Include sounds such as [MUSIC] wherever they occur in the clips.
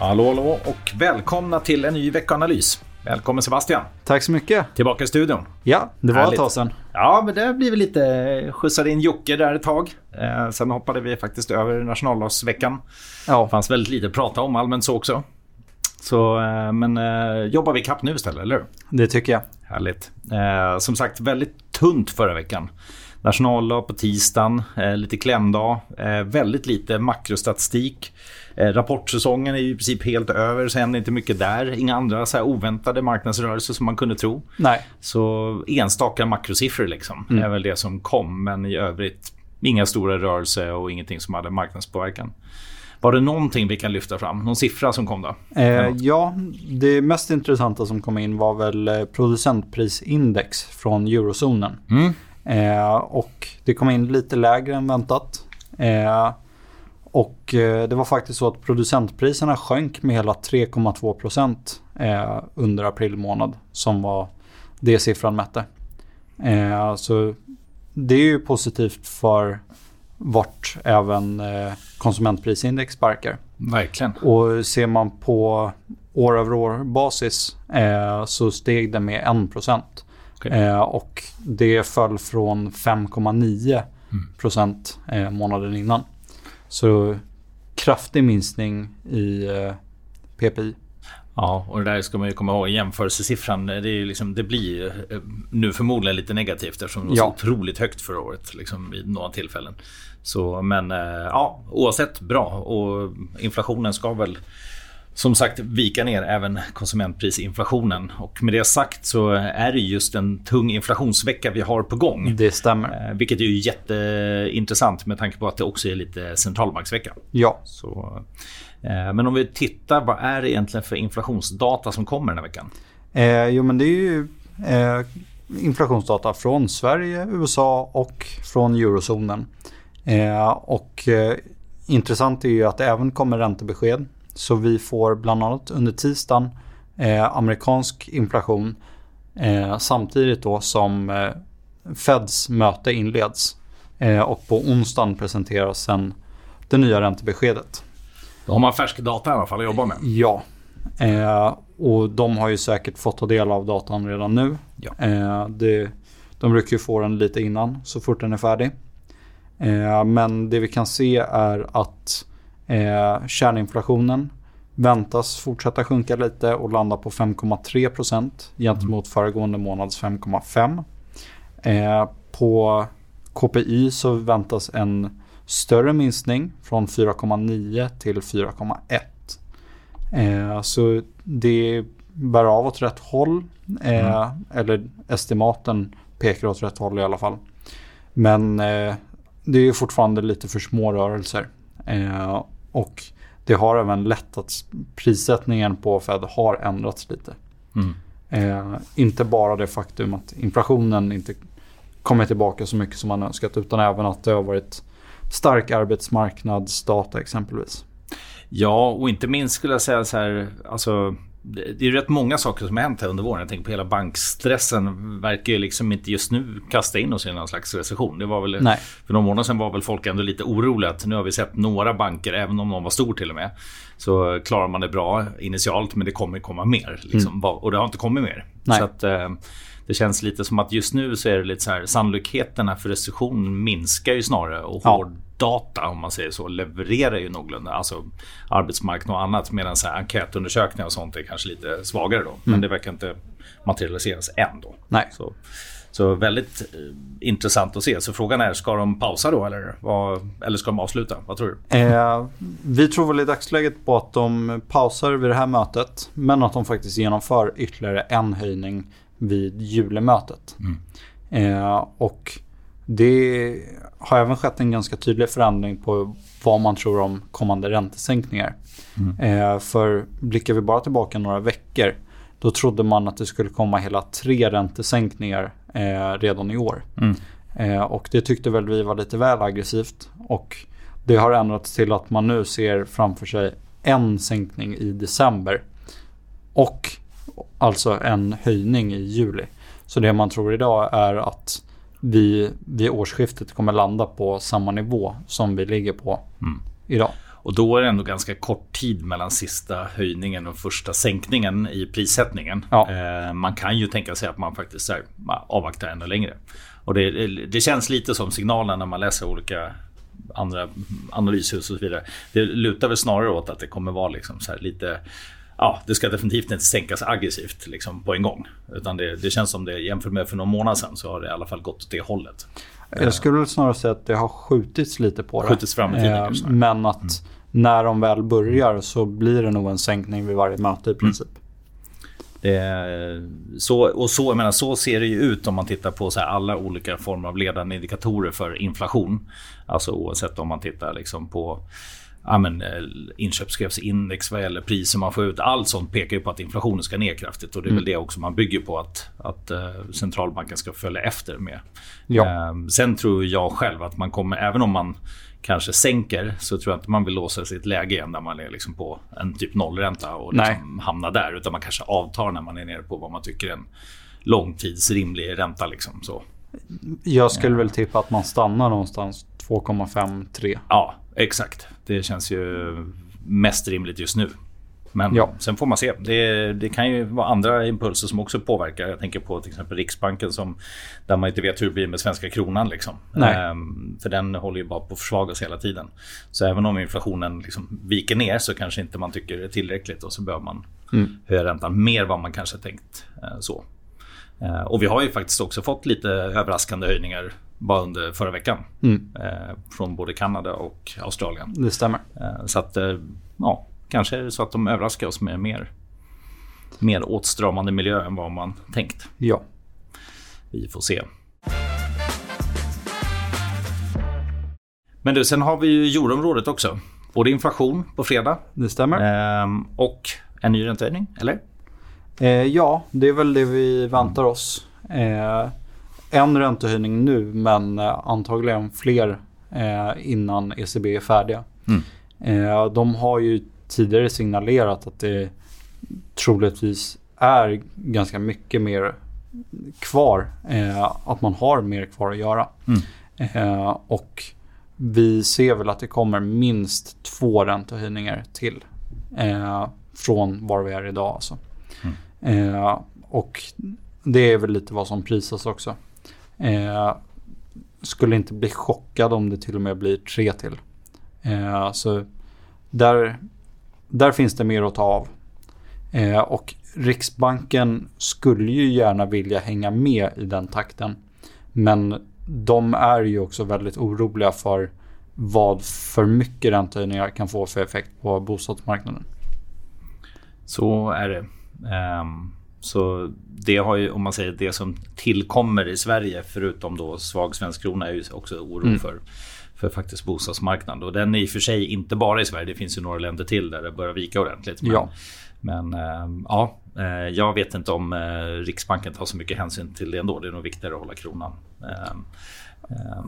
Hallå, hallå och välkomna till en ny veckoanalys. Välkommen Sebastian. Tack så mycket. Tillbaka i studion. Ja, det var Härligt. ett tag sedan. Ja, men det blir väl lite... Skjutsade in Jocke där ett tag. Eh, sen hoppade vi faktiskt över nationaldagsveckan. Ja. Det fanns väldigt lite att prata om allmänt så också. Så, eh, men eh, jobbar vi kapp nu istället, eller hur? Det tycker jag. Härligt. Eh, som sagt, väldigt tunt förra veckan. Nationaldag på tisdagen, eh, lite klämdag, eh, väldigt lite makrostatistik. Eh, rapportsäsongen är i princip helt över, så händer inte mycket där. Inga andra så oväntade marknadsrörelser som man kunde tro. Nej. Så enstaka makrosiffror liksom, mm. är väl det som kom. Men i övrigt inga stora rörelser och ingenting som hade marknadspåverkan. Var det någonting vi kan lyfta fram? Någon siffra som kom då? Eh, ja, det mest intressanta som kom in var väl producentprisindex från eurozonen. Mm. Eh, och det kom in lite lägre än väntat. Eh, och eh, det var faktiskt så att producentpriserna sjönk med hela 3,2 procent eh, under april månad som var det siffran mätte. Så det är ju positivt för vart även konsumentprisindex sparkar. Verkligen. Och ser man på år över år basis så steg det med 1 procent. Okay. Eh, och det föll från 5,9 procent eh, månaden innan. Så kraftig minskning i eh, PPI. Ja, och det där ska man ju komma ihåg. Jämförelsesiffran, det, är liksom, det blir nu förmodligen lite negativt eftersom det var ja. så otroligt högt förra året liksom, vid några tillfällen. Så, men ja, oavsett bra och inflationen ska väl som sagt vika ner även konsumentprisinflationen. Och med det sagt så är det just en tung inflationsvecka vi har på gång. Det stämmer. Eh, vilket är ju jätteintressant med tanke på att det också är lite centralbanksvecka. Ja. Så, eh, men om vi tittar, vad är det egentligen för inflationsdata som kommer den här veckan? Eh, jo men det är ju eh, inflationsdata från Sverige, USA och från eurozonen. Eh, och eh, intressant är ju att det även kommer räntebesked så vi får bland annat under tisdagen eh, amerikansk inflation eh, samtidigt då som eh, Feds möte inleds. Eh, och på onsdagen presenteras sen det nya räntebeskedet. Då har man färsk data i alla fall att jobba med. Ja. Eh, och de har ju säkert fått ta del av datan redan nu. Ja. Eh, det, de brukar ju få den lite innan så fort den är färdig. men det vi kan se är att Eh, kärninflationen väntas fortsätta sjunka lite och landa på 5,3 procent gentemot mm. föregående månads 5,5. Eh, på KPI så väntas en större minskning från 4,9 till 4,1. Eh, så det bär av åt rätt håll. Eh, mm. Eller estimaten pekar åt rätt håll i alla fall. Men eh, det är fortfarande lite för små rörelser. Och det har även lett att prissättningen på Fed har ändrats lite. Mm. Eh, inte bara det faktum att inflationen inte kommer tillbaka så mycket som man önskat utan även att det har varit stark arbetsmarknadsdata exempelvis. Ja, och inte minst skulle jag säga så här, alltså det är rätt många saker som har hänt här under våren. Jag tänker på hela bankstressen verkar ju liksom inte just nu kasta in oss i någon slags recession. Det var väl, Nej. För några månader sedan var väl folk ändå lite oroliga att nu har vi sett några banker, även om någon var stor till och med, så klarar man det bra initialt men det kommer komma mer. Liksom. Mm. Och det har inte kommit mer. Nej. Så att, eh, det känns lite som att just nu så är det lite så här sannolikheterna för recession minskar ju snarare och ja. Hårddata om man säger så levererar ju någorlunda. Alltså arbetsmarknad och annat medan så här enkätundersökningar och sånt är kanske lite svagare då. Mm. Men det verkar inte materialiseras än då. Nej. Så, så väldigt eh, intressant att se. Så frågan är, ska de pausa då eller, vad, eller ska de avsluta? Vad tror du? Eh, vi tror väl i dagsläget på att de pausar vid det här mötet. Men att de faktiskt genomför ytterligare en höjning vid julemötet. Mm. Eh, och det har även skett en ganska tydlig förändring på vad man tror om kommande räntesänkningar. Mm. Eh, för blickar vi bara tillbaka några veckor då trodde man att det skulle komma hela tre räntesänkningar eh, redan i år. Mm. Eh, och det tyckte väl vi var lite väl aggressivt. Och det har ändrats till att man nu ser framför sig en sänkning i december. Och alltså en höjning i juli. Så det man tror idag är att vi vid årsskiftet kommer landa på samma nivå som vi ligger på mm. idag. Och då är det ändå ganska kort tid mellan sista höjningen och första sänkningen i prissättningen. Ja. Eh, man kan ju tänka sig att man faktiskt här, avvaktar ännu längre. Och det, det, känns lite som signalen när man läser olika andra analyshus och så vidare. Det lutar väl snarare åt att det kommer vara liksom så lite ja, det ska definitivt inte sänkas aggressivt liksom, på en gång. Utan det, det, känns som det jämfört med för någon månad sedan så har det i alla fall gått åt det hållet. Jag skulle snarare säga att det har skjutits lite på det. Skjutits fram i tiden eh, Men att mm. när de väl börjar så blir det nog en sänkning vid varje möte i mm. princip. Mm. Det, så, och så, jag menar, så ser det ju ut om man tittar på så alla olika former av ledande indikatorer för inflation. Alltså oavsett om man tittar liksom på ja, men, eh, inköpschefsindex vad gäller priser man får ut. Allt sånt pekar ju på att inflationen ska ner kraftigt. Och det är mm. väl det också man bygger på att, att uh, centralbanken ska följa efter med. Ja. Uh, sen tror jag själv att man kommer, även om man kanske sänker så tror jag inte man vill låsa sig i ett läge igen där man är liksom på en typ nollränta och liksom hamnar där. Utan man kanske avtar när man är nere på vad man tycker är en långtidsrimlig ränta. Liksom, så. Jag skulle väl tippa att man stannar någonstans 2,5-3. Ja, exakt. Det känns ju mest rimligt just nu. Men ja. sen får man se. Det, det, kan ju vara andra impulser som också påverkar. Jag tänker på till exempel Riksbanken som, där man inte vet hur det blir med svenska kronan. Liksom. Ehm, för den håller ju bara på att försvagas hela tiden. Så även om inflationen liksom viker ner så kanske inte man tycker det är tillräckligt och så behöver man mm. höja räntan mer vad man kanske tänkt. Eh, så. Eh, och vi har ju faktiskt också fått lite överraskande höjningar bara under förra veckan. Mm. Eh, från både Kanada och Australien. Det stämmer. Eh, så att, eh, ja, kanske är det så att de överraskar oss med mer, mer åtstramande miljö än vad man tänkt. Ja. Vi får se. Men du, sen har vi ju euroområdet också. Både inflation på fredag. Det stämmer. Eh, och en ny räntehöjning, eller? Ja, det är väl det vi väntar oss. En räntehöjning nu men eh, antagligen fler eh, innan ECB är färdiga. Mm. Eh, de har ju tidigare signalerat att det troligtvis är ganska mycket mer kvar. att man har mer kvar att göra. Mm. och vi ser väl att det kommer minst två räntehöjningar till. från var vi är idag alltså. Mm. och det är väl lite vad som prisas också. Eh, skulle inte bli chockad om det till och med blir tre till. Eh, så där, där finns det mer att ta av. Eh, och Riksbanken skulle ju gärna vilja hänga med i den takten. Men de är ju också väldigt oroliga för vad för mycket räntehöjningar kan få för effekt på bostadsmarknaden. Så är det. Um, så det har ju, om man säger det som tillkommer i Sverige, förutom då svag svensk krona, är ju också oro mm. för, för faktiskt bostadsmarknaden. Och den är i och för sig inte bara i Sverige, det finns ju några länder till där det börjar vika ordentligt. Men, ja. men äh, ja, äh, jag vet inte om äh, Riksbanken tar så mycket hänsyn till det ändå. Det är nog viktigare att hålla kronan.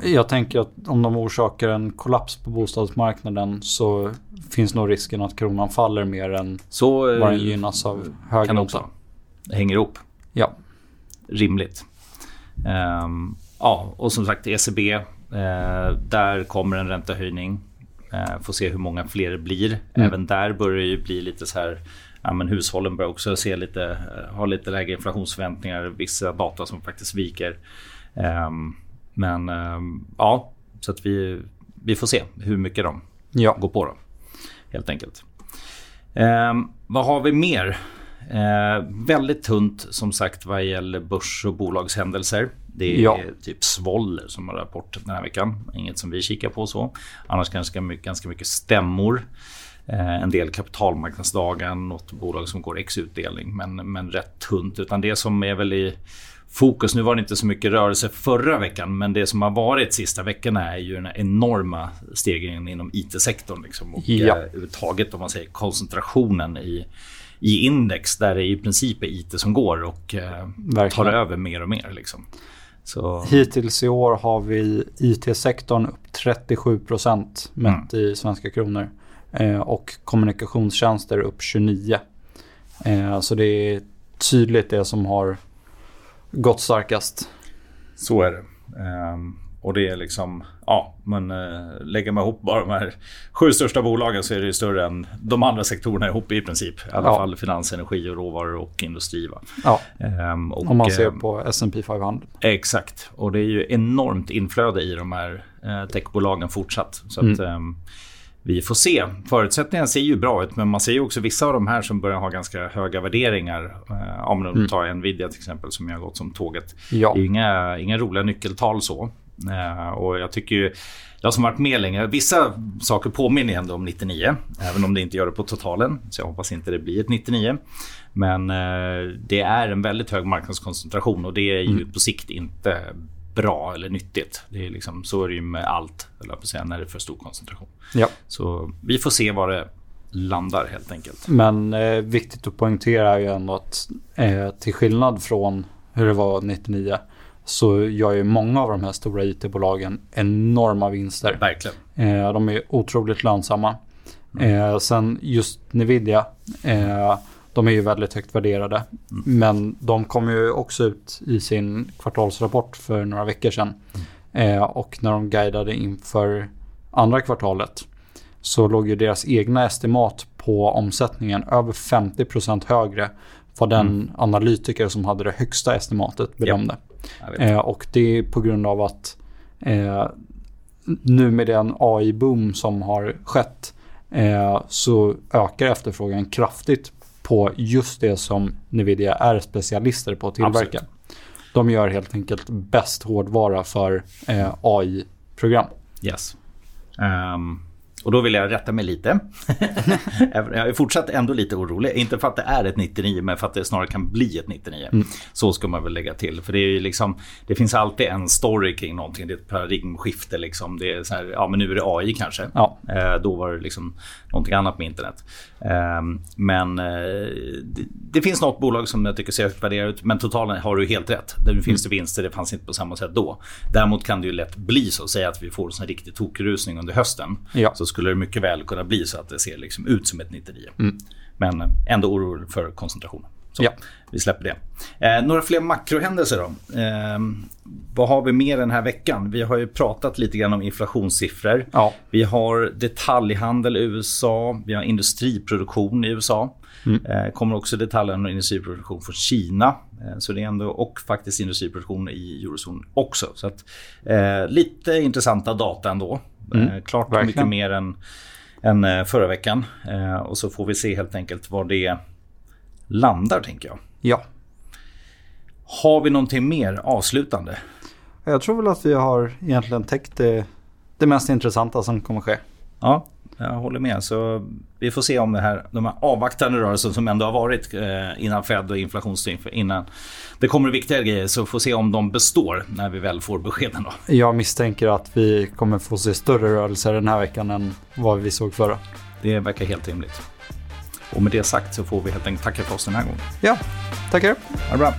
Jag tänker att om de orsakar en kollaps på bostadsmarknaden så finns nog risken att kronan faller mer än så, vad den gynnas av högre ränta hänger ihop. Ja. Rimligt. Um, ja, och som sagt ECB. Eh, där kommer en räntehöjning. Uh, får se hur många fler det blir. Mm. Även där börjar det ju bli lite så här ja, men hushållen börjar också se lite, uh, ha lite lägre inflationsförväntningar. Vissa data som faktiskt viker. Um, men um, ja, så att vi, vi får se hur mycket de ja. går på. Då, helt enkelt. Um, vad har vi mer? Eh, väldigt tunt som sagt vad gäller börs och bolagshändelser. Det är ja. typ Svoll som har rapport den här veckan. Inget som vi kikar på så. Annars ganska mycket, ganska mycket stämmor. Eh, en del kapitalmarknadsdagen, något bolag som går ex-utdelning. Men, men rätt tunt. Utan det som är väl i fokus, nu var det inte så mycket rörelse förra veckan, men det som har varit sista veckorna är ju den enorma stegringen inom IT-sektorn. Liksom, och ja. eh, överhuvudtaget om man säger koncentrationen i i index där det i princip är IT som går och eh, tar över mer och mer. Liksom. Så... Hittills i år har vi IT-sektorn upp 37 procent mätt mm. i svenska kronor. Eh, och kommunikationstjänster upp 29. Eh, så det är tydligt det som har gått starkast. Så är det. Um, och det är liksom, ja, men uh, lägger man ihop bara de här sju största bolagen så är det ju större än de andra sektorerna ihop i princip. I alla ja. fall finans, energi och råvaror och industri. Ja, um, och, om man ser på S&P 500. Exakt, och det är ju enormt inflöde i de här uh, techbolagen fortsatt. Så mm. att, um, vi får se. Förutsättningarna ser ju bra ut men man ser ju också vissa av de här som börjar ha ganska höga värderingar. Eh, om man mm. tar Nvidia till exempel som har gått som tåget. Ja. Det är inga, inga roliga nyckeltal så. Eh, och jag tycker ju, jag som varit med länge, vissa saker påminner ändå om 99. Även om det inte gör det på totalen. Så jag hoppas inte det blir ett 99. Men eh, det är en väldigt hög marknadskoncentration och det är ju mm. på sikt inte bra eller nyttigt. Det är liksom, så är det ju med allt, eller på säga, när det är för stor koncentration. Ja. Så vi får se var det landar helt enkelt. Men eh, viktigt att poängtera är ju ändå att eh, till skillnad från hur det var 99 så gör ju många av de här stora IT-bolagen enorma vinster. Verkligen. Eh, de är otroligt lönsamma. Mm. Eh, sen just Nvidia eh, de är ju väldigt högt värderade. Mm. Men de kom ju också ut i sin kvartalsrapport för några veckor sedan. Mm. Eh, och när de guidade inför andra kvartalet så låg ju deras egna estimat på omsättningen över 50% högre vad den mm. analytiker som hade det högsta estimatet bedömde. Ja, eh, och det är på grund av att eh, nu med den AI-boom som har skett eh, så ökar efterfrågan kraftigt på just det som Nvidia är specialister på att tillverka. Absolut. De gör helt enkelt bäst hårdvara för eh, AI-program. Yes. Um, och då vill jag rätta mig lite. [LAUGHS] jag är fortsatt ändå lite orolig. Inte för att det är ett 99 men för att det snarare kan bli ett 99. Mm. Så ska man väl lägga till. För det, är liksom, det finns alltid en story kring någonting. Det är ett paradigmskifte. Liksom. Det är så här, ja men nu är det AI kanske. Ja. Eh, då var det liksom någonting annat med internet. Eh, men eh, det, det, finns något bolag som jag tycker ser värderat ut. Men totalen har du helt rätt. Där finns mm. det vinster. Det fanns inte på samma sätt då. Däremot kan det ju lätt bli så. Säga att vi får en riktig tokrusning under hösten. Ja. Så skulle det mycket väl kunna bli så att det ser liksom ut som ett 99. Mm. Men ändå orolig för koncentrationen. Så ja. vi släpper det. Eh, några fler makrohändelser då. Eh, vad har vi mer den här veckan? Vi har ju pratat lite grann om inflationssiffror. Ja. Vi har detaljhandel i USA. Vi har industriproduktion i USA. Mm. Eh, kommer också detaljhandel och industriproduktion från Kina. Eh, så det är ändå, och faktiskt industriproduktion i eurozon också. Så att, eh, lite intressanta data ändå. Mm, eh, klart verkligen. mycket mer än, än eh, förra veckan. Eh, och så får vi se helt enkelt var det landar tänker jag. Ja. Har vi någonting mer avslutande? Jag tror väl att vi har egentligen täckt det, det mest intressanta som kommer ske. Ja, jag håller med. Så vi får se om det här, de här avvaktande rörelserna som ändå har varit eh, innan Fed och inflationstryck, innan det kommer viktiga grejer, så får se om de består när vi väl får beskeden. Då. Jag misstänker att vi kommer få se större rörelser den här veckan än vad vi såg förra. Det verkar helt rimligt. Och med det sagt så får vi helt enkelt tacka för oss den här gången. Ja, tackar. Ha det bra.